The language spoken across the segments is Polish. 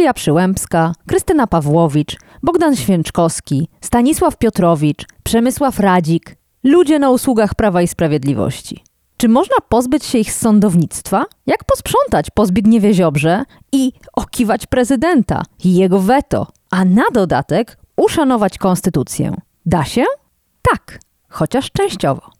Julia Przyłębska, Krystyna Pawłowicz, Bogdan Święczkowski, Stanisław Piotrowicz, Przemysław Radzik, ludzie na usługach Prawa i Sprawiedliwości. Czy można pozbyć się ich z sądownictwa? Jak posprzątać po Zbigniewie Ziobrze i okiwać prezydenta i jego weto, a na dodatek uszanować konstytucję? Da się? Tak, chociaż częściowo.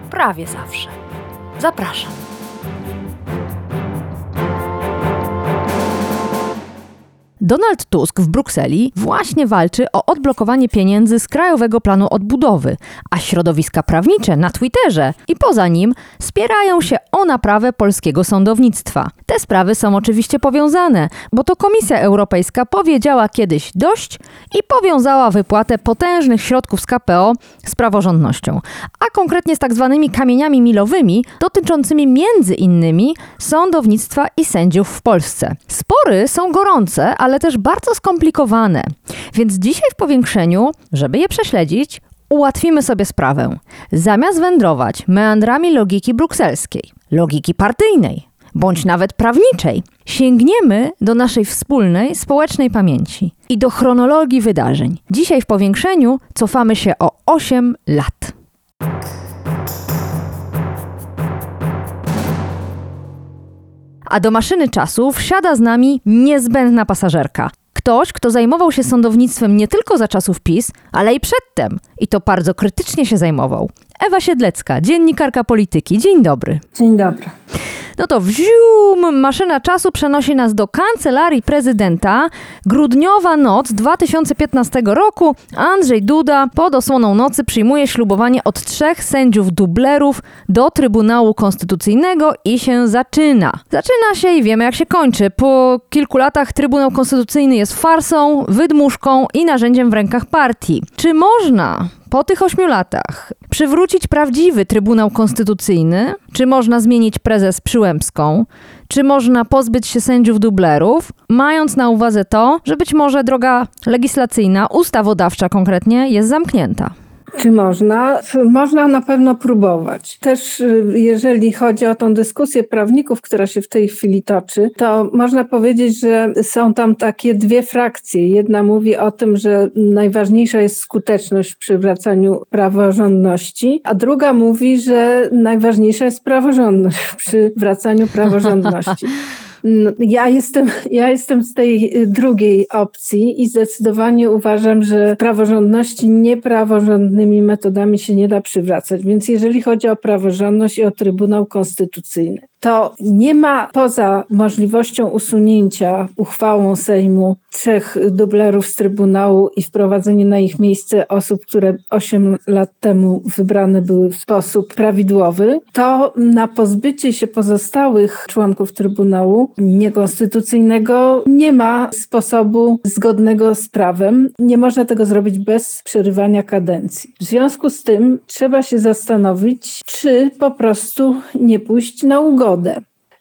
prawie zawsze. Zapraszam. Donald Tusk w Brukseli właśnie walczy o odblokowanie pieniędzy z Krajowego Planu Odbudowy, a środowiska prawnicze na Twitterze i poza nim spierają się o naprawę polskiego sądownictwa. Te sprawy są oczywiście powiązane, bo to Komisja Europejska powiedziała kiedyś dość i powiązała wypłatę potężnych środków z KPO z praworządnością, a konkretnie z tak zwanymi kamieniami milowymi dotyczącymi między innymi sądownictwa i sędziów w Polsce. Spory są gorące, ale też bardzo skomplikowane. Więc dzisiaj w powiększeniu, żeby je prześledzić, ułatwimy sobie sprawę. Zamiast wędrować meandrami logiki brukselskiej, logiki partyjnej, bądź nawet prawniczej, sięgniemy do naszej wspólnej społecznej pamięci i do chronologii wydarzeń. Dzisiaj w powiększeniu cofamy się o 8 lat. A do maszyny czasu wsiada z nami niezbędna pasażerka. Ktoś, kto zajmował się sądownictwem nie tylko za czasów PiS, ale i przedtem. I to bardzo krytycznie się zajmował. Ewa Siedlecka, dziennikarka polityki. Dzień dobry. Dzień dobry. No to wzium, maszyna czasu przenosi nas do kancelarii prezydenta. Grudniowa noc 2015 roku. Andrzej Duda pod osłoną nocy przyjmuje ślubowanie od trzech sędziów dublerów do Trybunału Konstytucyjnego i się zaczyna. Zaczyna się i wiemy jak się kończy. Po kilku latach Trybunał Konstytucyjny jest farsą, wydmuszką i narzędziem w rękach partii. Czy można po tych ośmiu latach przywrócić prawdziwy Trybunał Konstytucyjny? Czy można zmienić prezes Przyłębską? Czy można pozbyć się sędziów dublerów, mając na uwadze to, że być może droga legislacyjna, ustawodawcza konkretnie, jest zamknięta? Czy można? Można na pewno próbować. Też y, jeżeli chodzi o tą dyskusję prawników, która się w tej chwili toczy, to można powiedzieć, że są tam takie dwie frakcje. Jedna mówi o tym, że najważniejsza jest skuteczność w przywracaniu praworządności, a druga mówi, że najważniejsza jest praworządność przy wracaniu praworządności. Ja jestem, ja jestem z tej y, drugiej opcji i zdecydowanie uważam, że praworządności niepraworządnymi metodami się nie da przywracać. Więc jeżeli chodzi o praworządność i o Trybunał Konstytucyjny, to nie ma poza możliwością usunięcia uchwałą Sejmu trzech dublerów z Trybunału i wprowadzenie na ich miejsce osób, które 8 lat temu wybrane były w sposób prawidłowy, to na pozbycie się pozostałych członków Trybunału niekonstytucyjnego nie ma sposobu zgodnego z prawem. Nie można tego zrobić bez przerywania kadencji. W związku z tym trzeba się zastanowić, czy po prostu nie pójść na ugodę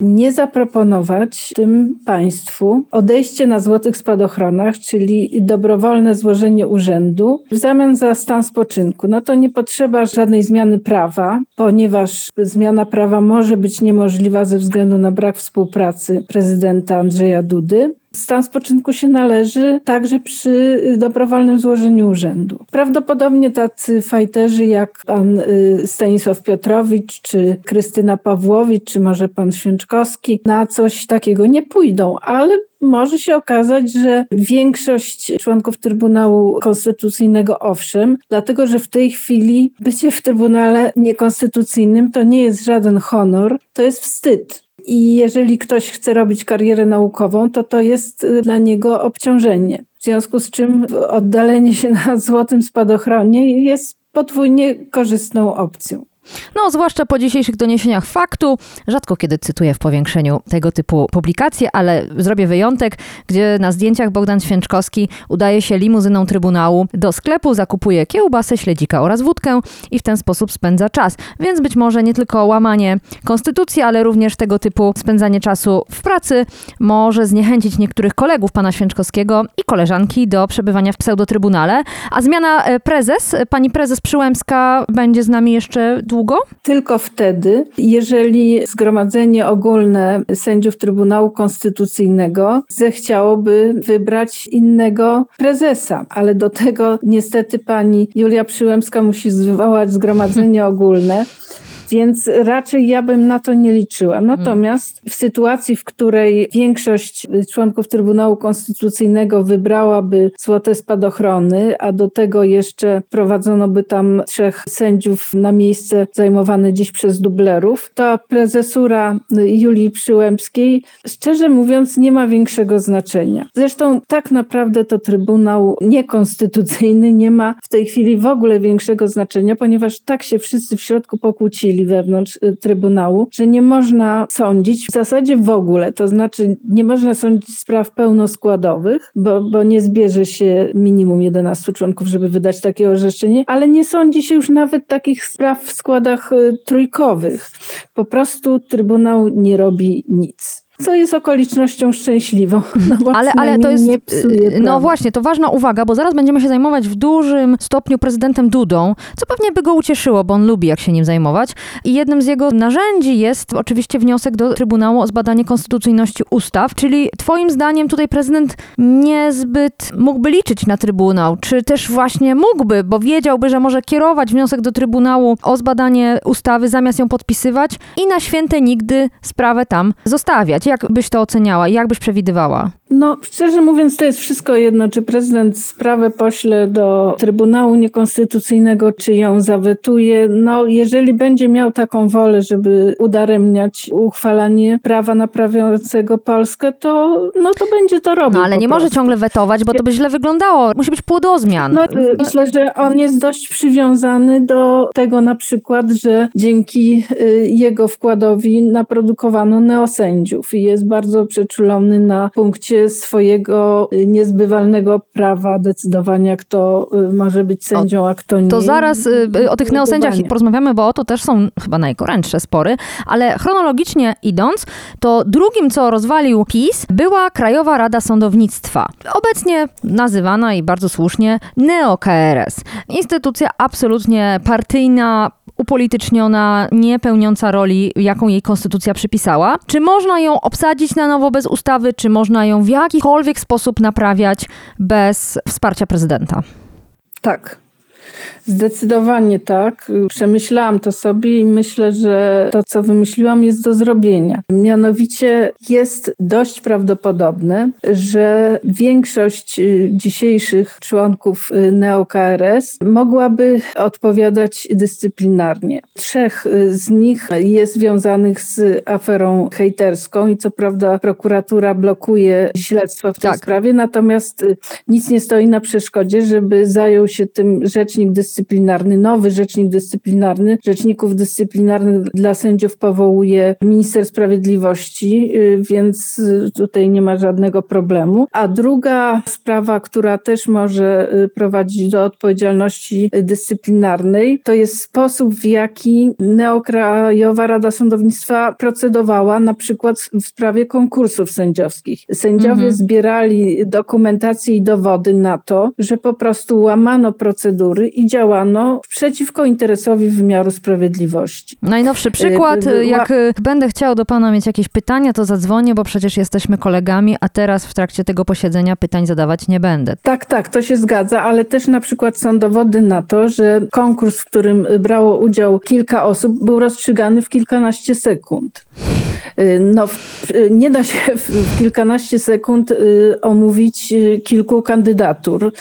nie zaproponować tym państwu odejście na złotych spadochronach, czyli dobrowolne złożenie urzędu w zamian za stan spoczynku. No to nie potrzeba żadnej zmiany prawa, ponieważ zmiana prawa może być niemożliwa ze względu na brak współpracy prezydenta Andrzeja Dudy. Stan spoczynku się należy także przy dobrowolnym złożeniu urzędu. Prawdopodobnie tacy fajterzy jak pan y, Stanisław Piotrowicz, czy Krystyna Pawłowicz, czy może pan Święczkowski na coś takiego nie pójdą, ale może się okazać, że większość członków Trybunału Konstytucyjnego owszem, dlatego że w tej chwili bycie w Trybunale Niekonstytucyjnym to nie jest żaden honor, to jest wstyd. I jeżeli ktoś chce robić karierę naukową, to to jest dla niego obciążenie. W związku z czym oddalenie się na złotym spadochronie jest podwójnie korzystną opcją. No, zwłaszcza po dzisiejszych doniesieniach faktu. Rzadko kiedy cytuję w powiększeniu tego typu publikacje, ale zrobię wyjątek, gdzie na zdjęciach Bogdan Święczkowski udaje się limuzyną Trybunału do sklepu, zakupuje kiełbasę, śledzika oraz wódkę i w ten sposób spędza czas. Więc być może nie tylko łamanie konstytucji, ale również tego typu spędzanie czasu w pracy może zniechęcić niektórych kolegów pana Święczkowskiego i koleżanki do przebywania w pseudotrybunale. A zmiana e, prezes, pani prezes Przyłębska będzie z nami jeszcze długo? Tylko wtedy, jeżeli Zgromadzenie Ogólne Sędziów Trybunału Konstytucyjnego zechciałoby wybrać innego prezesa, ale do tego niestety pani Julia Przyłębska musi zwołać Zgromadzenie Ogólne więc raczej ja bym na to nie liczyła. Hmm. Natomiast w sytuacji, w której większość członków Trybunału Konstytucyjnego wybrałaby złote spadochrony, a do tego jeszcze prowadzono by tam trzech sędziów na miejsce zajmowane dziś przez dublerów, to prezesura Julii Przyłębskiej, szczerze mówiąc, nie ma większego znaczenia. Zresztą tak naprawdę to Trybunał niekonstytucyjny nie ma w tej chwili w ogóle większego znaczenia, ponieważ tak się wszyscy w środku pokłócili wewnątrz y, Trybunału, że nie można sądzić w zasadzie w ogóle, to znaczy nie można sądzić spraw pełnoskładowych, bo, bo nie zbierze się minimum 11 członków, żeby wydać takie orzeczenie, ale nie sądzi się już nawet takich spraw w składach y, trójkowych. Po prostu Trybunał nie robi nic co jest okolicznością szczęśliwą. No ale, ale to jest. No właśnie, to ważna uwaga, bo zaraz będziemy się zajmować w dużym stopniu prezydentem Dudą, co pewnie by go ucieszyło, bo on lubi, jak się nim zajmować. I jednym z jego narzędzi jest oczywiście wniosek do Trybunału o zbadanie konstytucyjności ustaw, czyli Twoim zdaniem tutaj prezydent niezbyt mógłby liczyć na Trybunał, czy też właśnie mógłby, bo wiedziałby, że może kierować wniosek do Trybunału o zbadanie ustawy zamiast ją podpisywać i na święte nigdy sprawę tam zostawiać. Jak byś to oceniała? Jak byś przewidywała? No, szczerze mówiąc, to jest wszystko jedno, czy prezydent sprawę pośle do Trybunału Niekonstytucyjnego, czy ją zawetuje. No, jeżeli będzie miał taką wolę, żeby udaremniać uchwalanie prawa naprawiającego Polskę, to, no, to będzie to robił. No, ale nie prostu. może ciągle wetować, bo to by źle wyglądało. Musi być płodozmian. No, myślę, że on jest dość przywiązany do tego na przykład, że dzięki y, jego wkładowi naprodukowano neosędziów jest bardzo przeczulony na punkcie swojego niezbywalnego prawa decydowania, kto y, może być sędzią, a kto nie. To zaraz y, y, o tych neosędziach porozmawiamy, bo o to też są chyba najgorętsze spory, ale chronologicznie idąc, to drugim, co rozwalił PiS, była Krajowa Rada Sądownictwa. Obecnie nazywana i bardzo słusznie NeoKRS. Instytucja absolutnie partyjna, upolityczniona, nie pełniąca roli, jaką jej konstytucja przypisała. Czy można ją obsadzić na nowo bez ustawy, czy można ją w jakikolwiek sposób naprawiać bez wsparcia prezydenta? Tak. Zdecydowanie tak. Przemyślałam to sobie i myślę, że to, co wymyśliłam, jest do zrobienia. Mianowicie jest dość prawdopodobne, że większość y, dzisiejszych członków y, NeoKRS mogłaby odpowiadać dyscyplinarnie. Trzech y, z nich jest związanych z aferą hejterską i co prawda prokuratura blokuje śledztwo w tej tak. sprawie, natomiast nic nie stoi na przeszkodzie, żeby zajął się tym rzecznik dyscyplinarny dyscyplinarny, nowy rzecznik dyscyplinarny. Rzeczników dyscyplinarnych dla sędziów powołuje minister sprawiedliwości, y, więc y, tutaj nie ma żadnego problemu. A druga sprawa, która też może y, prowadzić do odpowiedzialności dyscyplinarnej, to jest sposób, w jaki Neokrajowa Rada Sądownictwa procedowała na przykład w sprawie konkursów sędziowskich. Sędziowie mhm. zbierali dokumentację i dowody na to, że po prostu łamano procedury i działano przeciwko interesowi wymiaru sprawiedliwości. Najnowszy y, przykład, jak będę chciał do pana mieć jakieś pytania, to zadzwonię, bo przecież jesteśmy kolegami, a teraz w trakcie tego posiedzenia pytań zadawać nie będę. Tak, tak, to się zgadza, ale też na przykład są dowody na to, że konkurs, w którym brało udział kilka osób, był rozstrzygany w kilkanaście sekund. Y, no, nie da się w kilkanaście sekund y, omówić kilku kandydatur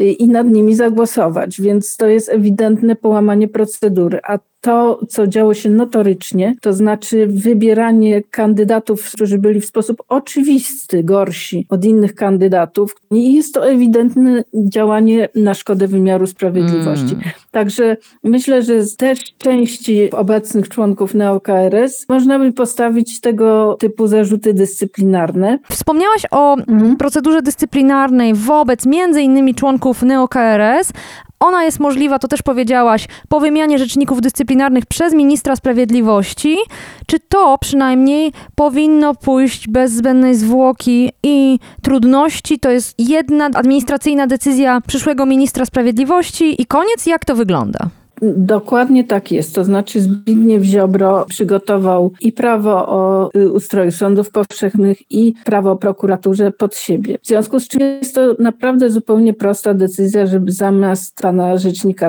i nad nimi zagłosować, więc to jest ewidentne połamanie procedury. A to, co działo się notorycznie, to znaczy wybieranie kandydatów, którzy byli w sposób oczywisty gorsi od innych kandydatów. I jest to ewidentne działanie na szkodę wymiaru sprawiedliwości. Mm. Także myślę, że z też części obecnych członków NeoKRS można by postawić tego typu zarzuty dyscyplinarne. Wspomniałaś o mm. procedurze dyscyplinarnej wobec między innymi członków NeoKRS, ona jest możliwa, to też powiedziałaś, po wymianie rzeczników dyscyplinarnych przez ministra sprawiedliwości. Czy to przynajmniej powinno pójść bez zbędnej zwłoki i trudności? To jest jedna administracyjna decyzja przyszłego ministra sprawiedliwości i koniec? Jak to wygląda? Dokładnie tak jest. To znaczy Zbigniew Ziobro przygotował i prawo o y, ustroju sądów powszechnych i prawo o prokuraturze pod siebie. W związku z czym jest to naprawdę zupełnie prosta decyzja, żeby zamiast pana rzecznika,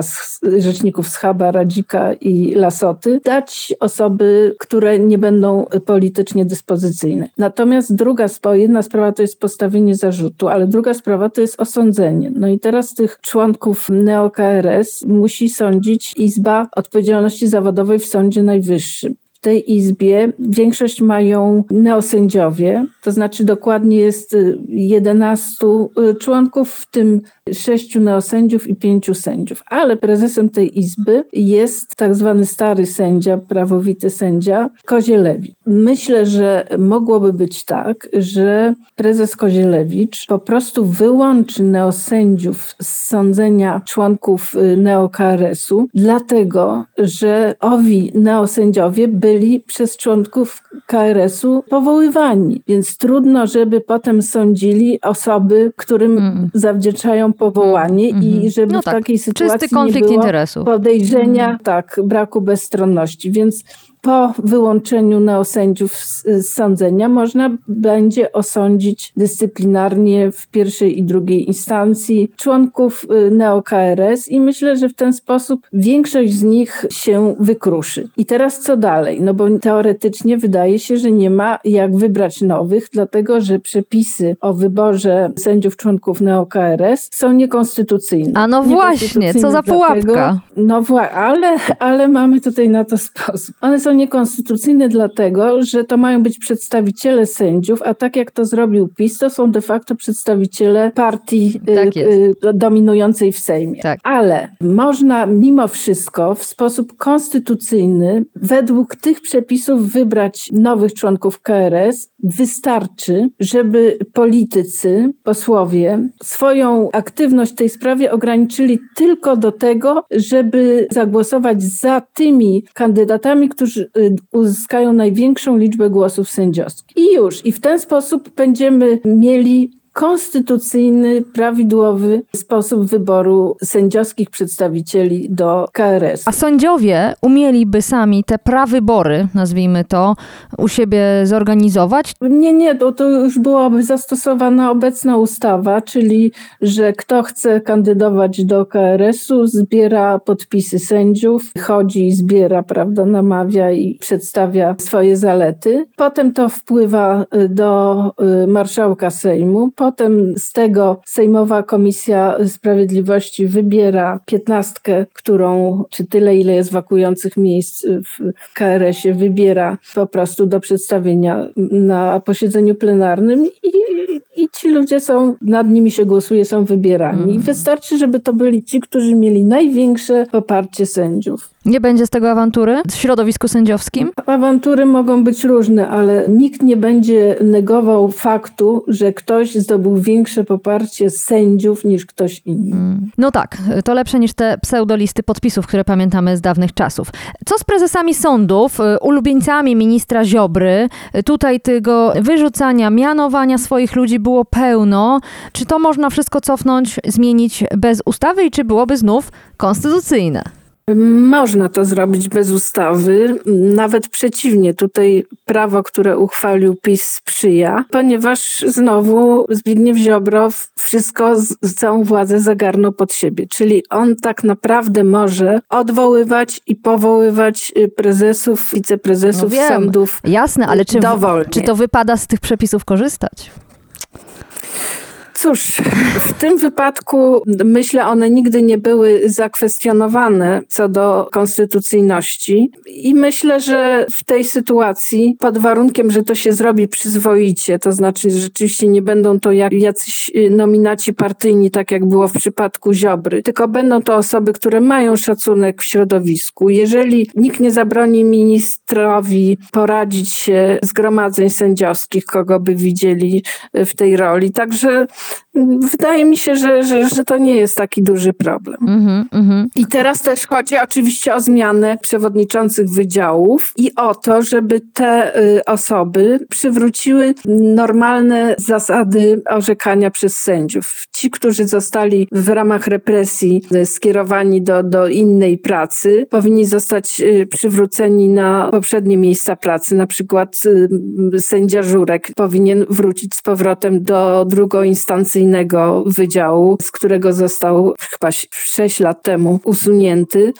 rzeczników Schaba, Radzika i Lasoty dać osoby, które nie będą politycznie dyspozycyjne. Natomiast druga sprawa, jedna sprawa to jest postawienie zarzutu, ale druga sprawa to jest osądzenie. No i teraz tych członków NeoKRS musi sądzić Izba Odpowiedzialności Zawodowej w Sądzie Najwyższym tej izbie większość mają neosędziowie, to znaczy dokładnie jest 11 y, y, członków, w tym 6 neosędziów i 5 sędziów. Ale prezesem tej izby jest tak zwany stary sędzia, prawowity sędzia Kozielewicz. Myślę, że mogłoby być tak, że prezes Kozielewicz po prostu wyłączy neosędziów z sądzenia członków y, neokRS-u, dlatego że owi neosędziowie byli byli przez członków KRS-u powoływani, więc trudno, żeby potem sądzili osoby, którym mm. zawdzięczają powołanie mm. i żeby no w tak. takiej sytuacji Czysty konflikt nie było interesu. podejrzenia, mm. tak, braku bezstronności. Więc po wyłączeniu neosędziów z, sądzenia można będzie osądzić dyscyplinarnie w pierwszej i drugiej instancji członków y, neokRS i myślę, że w ten sposób większość z nich się wykruszy. I teraz co dalej? No bo teoretycznie wydaje się, że nie ma jak wybrać nowych, dlatego że przepisy o wyborze sędziów członków neokRS są niekonstytucyjne. A no właśnie, co za pułapka. no właśnie, ale, ale mamy tutaj na to sposób. One są niekonstytucyjne dlatego, że to mają być przedstawiciele sędziów, a tak jak to zrobił PiS, to są de facto przedstawiciele partii tak y, y, dominującej w Sejmie. Tak. Ale można mimo wszystko w sposób konstytucyjny według tych przepisów wybrać nowych członków KRS. Wystarczy, żeby politycy, posłowie swoją aktywność w tej sprawie ograniczyli tylko do tego, żeby zagłosować za tymi kandydatami, którzy Y, uzyskają największą liczbę głosów sędziowskich. I już, i w ten sposób będziemy mieli konstytucyjny, prawidłowy sposób wyboru sędziowskich przedstawicieli do KRS. A sędziowie umieliby sami te prawybory, nazwijmy to, u siebie zorganizować? Nie, nie, to, to już byłaby zastosowana obecna ustawa, czyli że kto chce kandydować do KRS-u, zbiera podpisy sędziów, chodzi, zbiera, prawda, namawia i przedstawia swoje zalety. Potem to wpływa y, do y, marszałka Sejmu Potem z tego Sejmowa Komisja Sprawiedliwości wybiera piętnastkę, którą, czy tyle, ile jest wakujących miejsc w KRS-ie, wybiera po prostu do przedstawienia na posiedzeniu plenarnym i, i ci ludzie są, nad nimi się głosuje, są wybierani. Mm. Wystarczy, żeby to byli ci, którzy mieli największe poparcie sędziów. Nie będzie z tego awantury w środowisku sędziowskim? Awantury mogą być różne, ale nikt nie będzie negował faktu, że ktoś zdobył większe poparcie sędziów niż ktoś inny. Mm. No tak, to lepsze niż te pseudolisty podpisów, które pamiętamy z dawnych czasów. Co z prezesami sądów, y, ulubieńcami ministra Ziobry? Tutaj tego wyrzucania, mianowania swoich ludzi było pełno. Czy to można wszystko cofnąć, zmienić bez ustawy i czy byłoby znów konstytucyjne? Można to zrobić bez ustawy, nawet przeciwnie, tutaj prawo, które uchwalił PiS sprzyja, ponieważ znowu Zbigniew Ziobro wszystko, z, całą władzę zagarnął pod siebie, czyli on tak naprawdę może odwoływać i powoływać y, prezesów, wiceprezesów no wiem, sądów Jasne, ale czy, czy to wypada z tych przepisów korzystać? Cóż, w tym wypadku myślę, one nigdy nie były zakwestionowane co do konstytucyjności i myślę, że w tej sytuacji pod warunkiem, że to się zrobi przyzwoicie, to znaczy rzeczywiście nie będą to jak jacyś nominaci partyjni, tak jak było w przypadku Ziobry, tylko będą to osoby, które mają szacunek w środowisku. Jeżeli nikt nie zabroni ministrowi poradzić się zgromadzeń sędziowskich, kogo by widzieli w tej roli. Także wydaje mi się, że, że, że to nie jest taki duży problem. Mm -hmm. I teraz też chodzi oczywiście o zmianę przewodniczących wydziałów i o to, żeby te y, osoby przywróciły normalne zasady orzekania przez sędziów. Ci, którzy zostali w ramach represji y, skierowani do, do innej pracy, powinni zostać y, przywróceni na poprzednie miejsca pracy. Na przykład sędzia Żurek powinien wrócić z powrotem do drugoinstancyjnego wydziału, z którego został chyba 6 lat temu usunięty.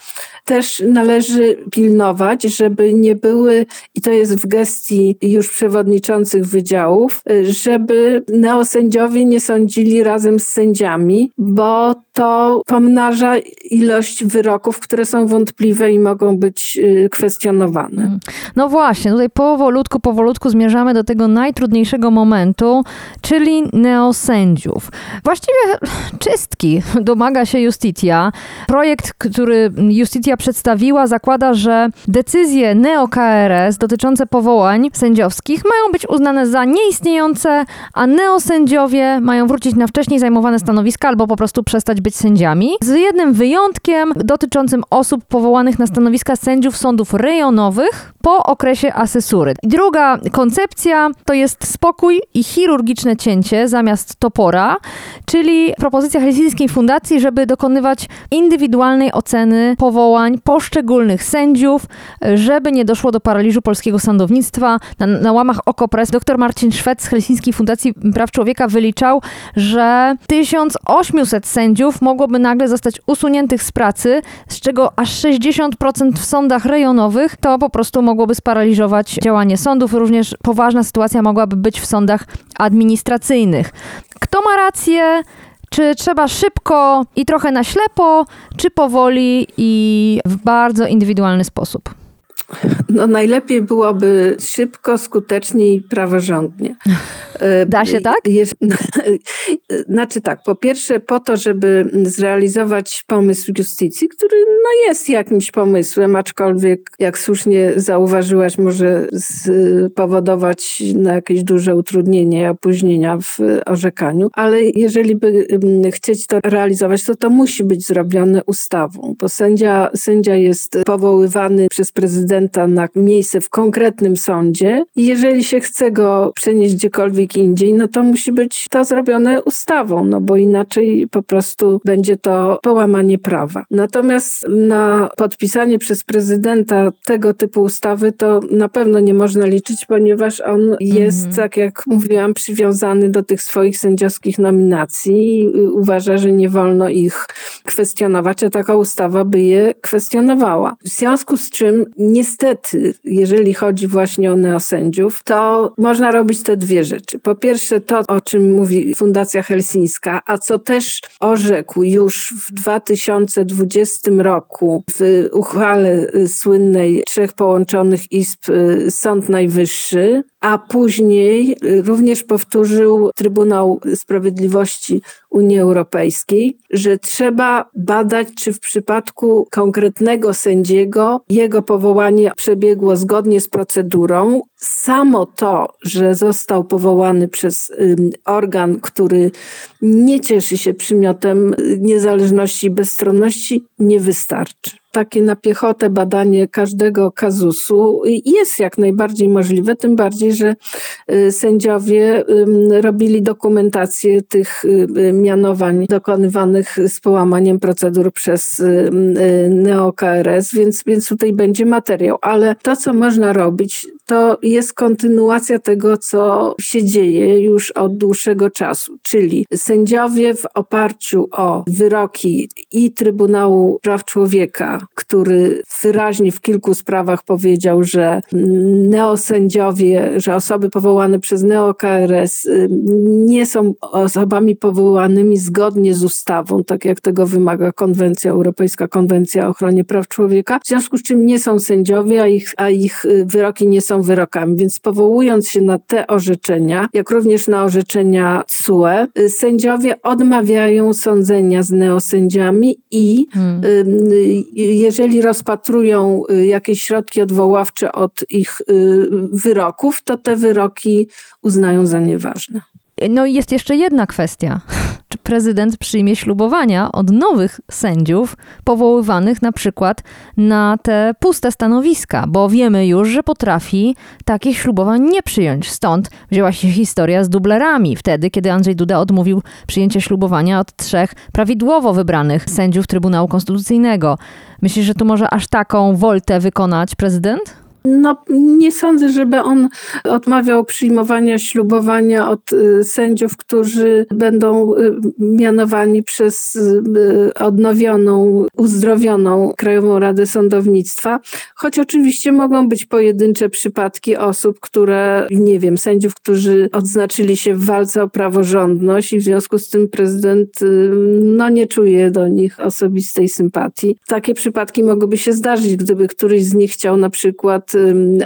Też należy pilnować, żeby nie były, i to jest w gestii już przewodniczących wydziałów, żeby neosędziowie nie sądzili razem z sędziami, bo to pomnaża ilość wyroków, które są wątpliwe i mogą być y, kwestionowane. Mm. No właśnie, tutaj powolutku, powolutku zmierzamy do tego najtrudniejszego momentu, czyli neosędziów. Właściwie czystki domaga się Justitia. Projekt, który Justitia przedstawiła, zakłada, że decyzje neo-KRS dotyczące powołań sędziowskich mają być uznane za nieistniejące, a neosędziowie mają wrócić na wcześniej zajmowane stanowiska albo po prostu przestać być sędziami. Z jednym wyjątkiem dotyczącym osób powołanych na stanowiska sędziów sądów rejonowych po okresie asesury. Druga koncepcja to jest spokój i chirurgiczne cięcie zamiast topora, czyli propozycja Helsińskiej Fundacji, żeby dokonywać indywidualnej oceny powołań poszczególnych sędziów, żeby nie doszło do paraliżu polskiego sądownictwa. Na, na łamach OKO.press dr Marcin Szwed z Helsińskiej Fundacji Praw Człowieka wyliczał, że 1800 sędziów mogłoby nagle zostać usuniętych z pracy, z czego aż 60% w sądach rejonowych, to po prostu mogłoby sparaliżować działanie sądów. Również poważna sytuacja mogłaby być w sądach administracyjnych. Kto ma rację? Czy trzeba szybko i trochę na ślepo, czy powoli i w bardzo indywidualny sposób? No najlepiej byłoby szybko, skutecznie i praworządnie. Da się tak? Jest, znaczy tak, po pierwsze po to, żeby zrealizować pomysł justycji, który no jest jakimś pomysłem, aczkolwiek jak słusznie zauważyłaś, może spowodować na jakieś duże utrudnienie, opóźnienia w orzekaniu, ale jeżeli by chcieć to realizować, to to musi być zrobione ustawą, bo sędzia, sędzia jest powoływany przez prezydenta na miejsce w konkretnym sądzie i jeżeli się chce go przenieść gdziekolwiek indziej, no to musi być to zrobione ustawą, no bo inaczej po prostu będzie to połamanie prawa. Natomiast na podpisanie przez prezydenta tego typu ustawy to na pewno nie można liczyć, ponieważ on jest, mhm. tak jak mówiłam, przywiązany do tych swoich sędziowskich nominacji i uważa, że nie wolno ich kwestionować, a taka ustawa by je kwestionowała. W związku z czym niestety, jeżeli chodzi właśnie o neosędziów, to można robić te dwie rzeczy. Po pierwsze to, o czym mówi Fundacja Helsińska, a co też orzekł już w 2020 roku w uchwale słynnej trzech połączonych izb Sąd Najwyższy, a później również powtórzył Trybunał Sprawiedliwości Unii Europejskiej, że trzeba badać, czy w przypadku konkretnego sędziego jego powołanie przebiegło zgodnie z procedurą. Samo to, że został powołany przez organ, który nie cieszy się przymiotem niezależności i bezstronności, nie wystarczy takie na piechotę badanie każdego kazusu jest jak najbardziej możliwe, tym bardziej, że y, sędziowie robili dokumentację tych y, mianowań dokonywanych z połamaniem procedur przez y, NeoKRS, więc, więc tutaj będzie materiał. Ale to, co można robić, to jest kontynuacja tego, co się dzieje już od dłuższego czasu, czyli sędziowie w oparciu o wyroki i Trybunału Praw Człowieka, który wyraźnie w kilku sprawach powiedział, że neosędziowie, że osoby powołane przez NeoKRS y, nie są osobami powołanymi zgodnie z ustawą, tak jak tego wymaga konwencja, Europejska Konwencja o ochronie praw człowieka, w związku z czym nie są sędziowie, a ich, a ich y, wyroki nie są wyrokami. Więc powołując się na te orzeczenia, jak również na orzeczenia CUE, y, sędziowie odmawiają sądzenia z neosędziami i hmm. jeżeli rozpatrują jakieś środki odwoławcze od ich wyroków, to te wyroki uznają za nieważne. No i jest jeszcze jedna kwestia. Czy prezydent przyjmie ślubowania od nowych sędziów powoływanych na przykład na te puste stanowiska, bo wiemy już, że potrafi takich ślubowań nie przyjąć. Stąd wzięła się historia z dublerami, wtedy kiedy Andrzej Duda odmówił przyjęcia ślubowania od trzech prawidłowo wybranych sędziów Trybunału Konstytucyjnego. Myślisz, że tu może aż taką woltę wykonać prezydent? No, nie sądzę, żeby on odmawiał przyjmowania ślubowania od y, sędziów, którzy będą y, mianowani przez y, odnowioną, uzdrowioną Krajową Radę Sądownictwa. Choć oczywiście mogą być pojedyncze przypadki osób, które, nie wiem, sędziów, którzy odznaczyli się w walce o praworządność i w związku z tym prezydent no, nie czuje do nich osobistej sympatii. Takie przypadki mogłyby się zdarzyć, gdyby któryś z nich chciał na przykład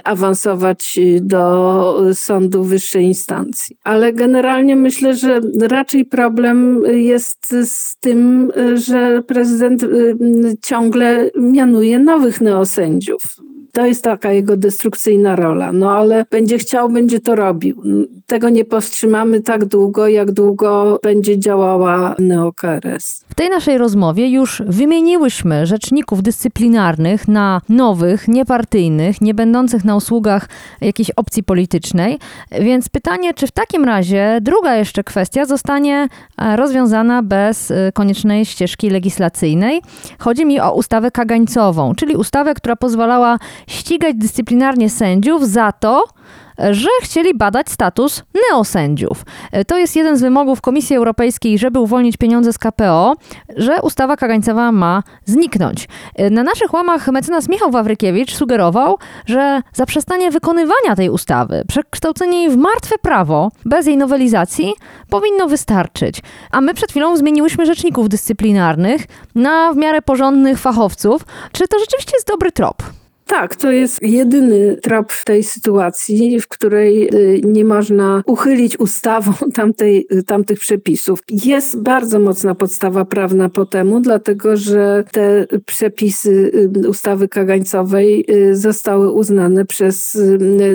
awansować do sądu wyższej instancji. Ale generalnie myślę, że raczej problem jest z tym, że prezydent ciągle mianuje nowych neosędziów. To jest taka jego destrukcyjna rola. No ale będzie chciał, będzie to robił. Tego nie powstrzymamy tak długo, jak długo będzie działała NeoKRS. W tej naszej rozmowie już wymieniłyśmy rzeczników dyscyplinarnych na nowych, niepartyjnych, nie będących na usługach jakiejś opcji politycznej. Więc pytanie, czy w takim razie druga jeszcze kwestia zostanie e, rozwiązana bez e, koniecznej ścieżki legislacyjnej. Chodzi mi o ustawę kagańcową, czyli ustawę, która pozwalała ścigać dyscyplinarnie sędziów za to, że chcieli badać status neosędziów. To jest jeden z wymogów Komisji Europejskiej, żeby uwolnić pieniądze z KPO, że ustawa kagańcowa ma zniknąć. Na naszych łamach mecenas Michał Wawrykiewicz sugerował, że zaprzestanie wykonywania tej ustawy, przekształcenie jej w martwe prawo, bez jej nowelizacji, powinno wystarczyć. A my przed chwilą zmieniłyśmy rzeczników dyscyplinarnych na w miarę porządnych fachowców. Czy to rzeczywiście jest dobry trop? Tak, to jest jedyny trop w tej sytuacji, w której y, nie można uchylić ustawą tamtej, y, tamtych przepisów. Jest bardzo mocna podstawa prawna po temu, dlatego że te przepisy y, ustawy kagańcowej zostały uznane przez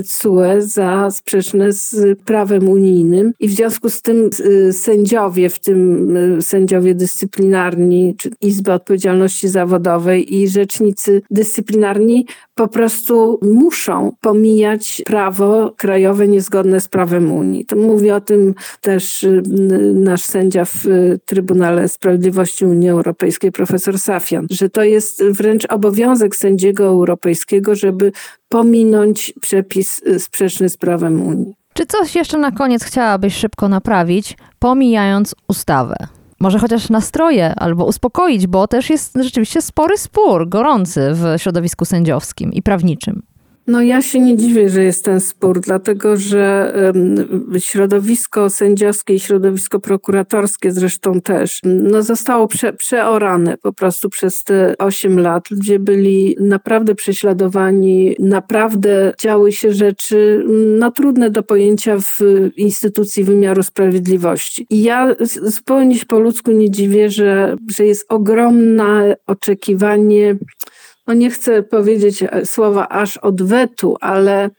CUE za sprzeczne z prawem unijnym i w związku z tym sędziowie, w tym sędziowie dyscyplinarni, czy Izby Odpowiedzialności Zawodowej i rzecznicy dyscyplinarni po prostu muszą pomijać prawo krajowe niezgodne z prawem Unii. To mówi o tym też y, nasz sędzia w y, Trybunale Sprawiedliwości Unii Europejskiej, profesor Safian, że to jest wręcz obowiązek sędziego europejskiego, żeby pominąć przepis y, sprzeczny z prawem Unii. Czy coś jeszcze na koniec chciałabyś szybko naprawić, pomijając ustawę? Może chociaż nastroje albo uspokoić, bo też jest rzeczywiście spory spór, gorący w środowisku sędziowskim i prawniczym. No ja się nie dziwię, że jest ten spór, dlatego że środowisko sędziowskie i środowisko prokuratorskie zresztą też no zostało prze, przeorane po prostu przez te 8 lat. Ludzie byli naprawdę prześladowani, naprawdę działy się rzeczy no, trudne do pojęcia w instytucji wymiaru sprawiedliwości. I ja zupełnie się po ludzku nie dziwię, że, że jest ogromne oczekiwanie no nie chcę powiedzieć e, słowa aż odwetu, ale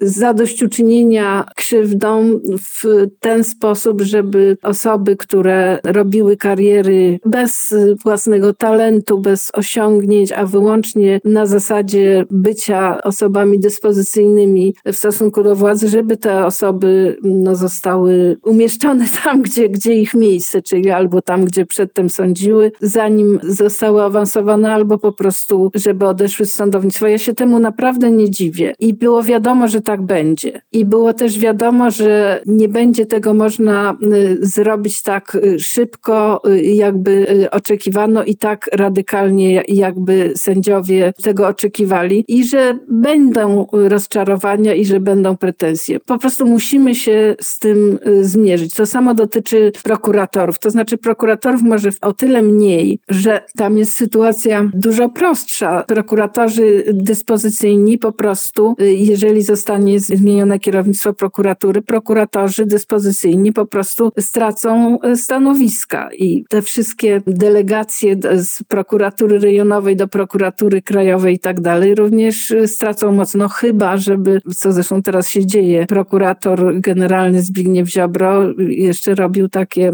zadośćuczynienia krzywdom w ten sposób, żeby osoby, które robiły kariery bez własnego talentu, bez osiągnięć, a wyłącznie na zasadzie bycia osobami dyspozycyjnymi w stosunku do władzy, żeby te osoby no, zostały umieszczone tam, gdzie, gdzie ich miejsce, czyli albo tam, gdzie przedtem sądziły, zanim zostały awansowane, albo po prostu, żeby odeszły z sądownictwa. Ja się temu naprawdę nie dziwię. I było wiadomo, że tak będzie. I było też wiadomo, że nie będzie tego można y, zrobić tak y, szybko, y, jakby oczekiwano i tak radykalnie, jakby sędziowie tego oczekiwali i że będą rozczarowania i że będą pretensje. Po prostu musimy się z tym zmierzyć. To samo dotyczy prokuratorów. To znaczy prokuratorów może o tyle mniej, że tam jest sytuacja dużo prostsza. Prokuratorzy dyspozycyjni po prostu, jeżeli zostanie zmienione kierownictwo prokuratury, prokuratorzy dyspozycyjni po prostu stracą stanowiska i te wszystkie delegacje z prokuratury rejonowej do prokuratury krajowej i tak dalej również stracą moc. No chyba, żeby, co zresztą teraz się dzieje, prokurator generalny Zbigniew Ziobro jeszcze robił takie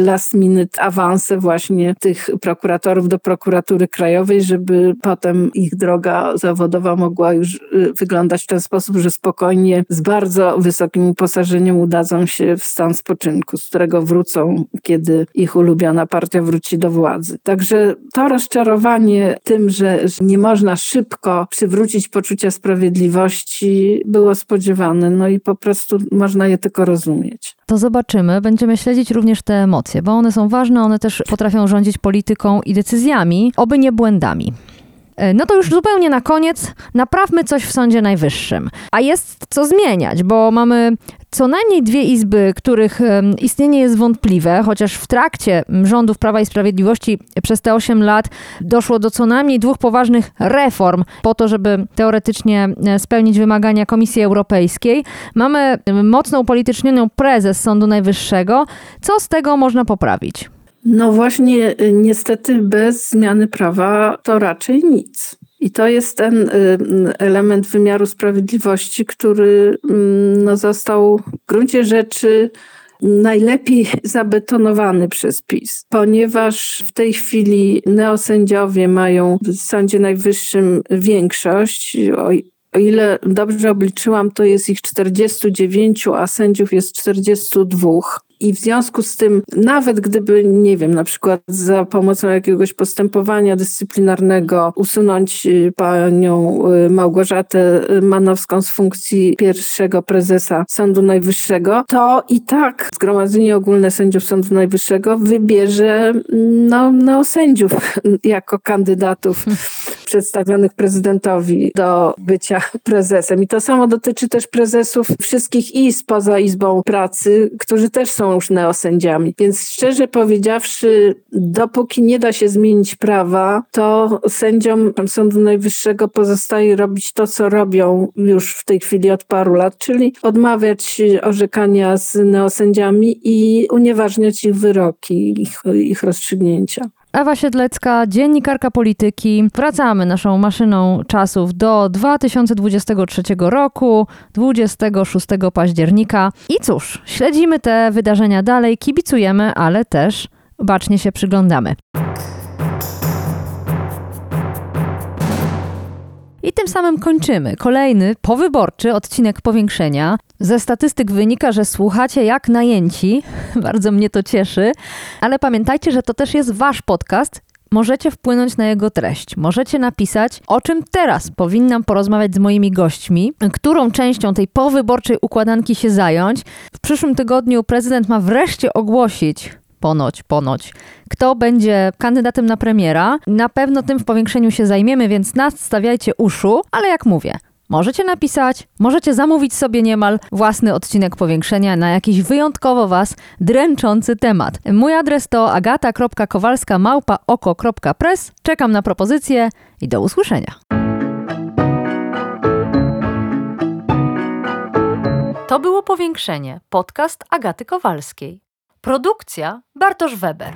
last minute awanse właśnie tych prokuratorów do prokuratury krajowej, żeby potem ich droga zawodowa mogła już y, wyglądać w ten sposób, że spokojnie z bardzo wysokim uposażeniem udadzą się w stan spoczynku, z którego wrócą, kiedy ich ulubiona partia wróci do władzy. Także to rozczarowanie tym, że nie można szybko przywrócić poczucia sprawiedliwości było spodziewane, no i po prostu można je tylko rozumieć. To zobaczymy. Będziemy śledzić również te emocje, bo one są ważne, one też potrafią rządzić polityką i decyzjami, oby nie błędami. E, no to już zupełnie na koniec, naprawmy coś w Sądzie Najwyższym. A jest co zmieniać, bo mamy co najmniej dwie izby, których istnienie jest wątpliwe, chociaż w trakcie rządów Prawa i Sprawiedliwości przez te 8 lat doszło do co najmniej dwóch poważnych reform po to, żeby teoretycznie e, spełnić wymagania Komisji Europejskiej. Mamy mocno upolitycznioną prezes Sądu Najwyższego. Co z tego można poprawić? No właśnie, y, niestety bez zmiany prawa to raczej nic. I to jest ten y, element wymiaru sprawiedliwości, który no, został w gruncie rzeczy najlepiej zabetonowany przez PiS, ponieważ w tej chwili neosędziowie mają w Sądzie Najwyższym większość. O ile dobrze obliczyłam, to jest ich 49, a sędziów jest 42. I w związku z tym, nawet gdyby, nie wiem, na przykład za pomocą jakiegoś postępowania dyscyplinarnego usunąć y, panią y, Małgorzatę Manowską z funkcji pierwszego prezesa Sądu Najwyższego, to i tak Zgromadzenie Ogólne Sędziów Sądu Najwyższego wybierze no, no sędziów jako kandydatów przedstawionych prezydentowi do bycia prezesem. I to samo dotyczy też prezesów wszystkich izb poza Izbą Pracy, którzy też są już neosędziami. Więc szczerze powiedziawszy, dopóki nie da się zmienić prawa, to sędziom Sądu Najwyższego pozostaje robić to, co robią już w tej chwili od paru lat, czyli odmawiać orzekania z neosędziami i unieważniać ich wyroki, ich, ich rozstrzygnięcia. Ewa Siedlecka, dziennikarka polityki. Wracamy naszą maszyną czasów do 2023 roku, 26 października. I cóż, śledzimy te wydarzenia dalej, kibicujemy, ale też bacznie się przyglądamy. I tym samym kończymy kolejny powyborczy odcinek powiększenia. Ze statystyk wynika, że słuchacie jak najęci. Bardzo mnie to cieszy. Ale pamiętajcie, że to też jest wasz podcast. Możecie wpłynąć na jego treść. Możecie napisać, o czym teraz powinnam porozmawiać z moimi gośćmi, którą częścią tej powyborczej układanki się zająć. W przyszłym tygodniu prezydent ma wreszcie ogłosić, ponoć, ponoć, kto będzie kandydatem na premiera. Na pewno tym w powiększeniu się zajmiemy, więc nastawiajcie uszu, ale jak mówię, Możecie napisać, możecie zamówić sobie niemal własny odcinek powiększenia na jakiś wyjątkowo Was dręczący temat. Mój adres to agata.kowalska oko.press. Czekam na propozycje i do usłyszenia. To było powiększenie, podcast Agaty Kowalskiej. Produkcja Bartosz Weber.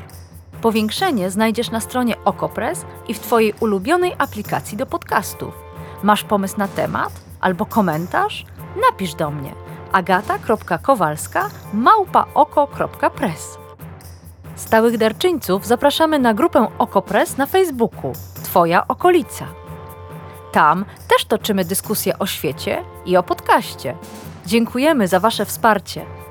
Powiększenie znajdziesz na stronie Okopres i w Twojej ulubionej aplikacji do podcastów. Masz pomysł na temat? albo komentarz, napisz do mnie agata.kowalska małpaoko.press. Stałych darczyńców zapraszamy na grupę OkoPress na Facebooku Twoja okolica. Tam też toczymy dyskusje o świecie i o podcaście. Dziękujemy za Wasze wsparcie.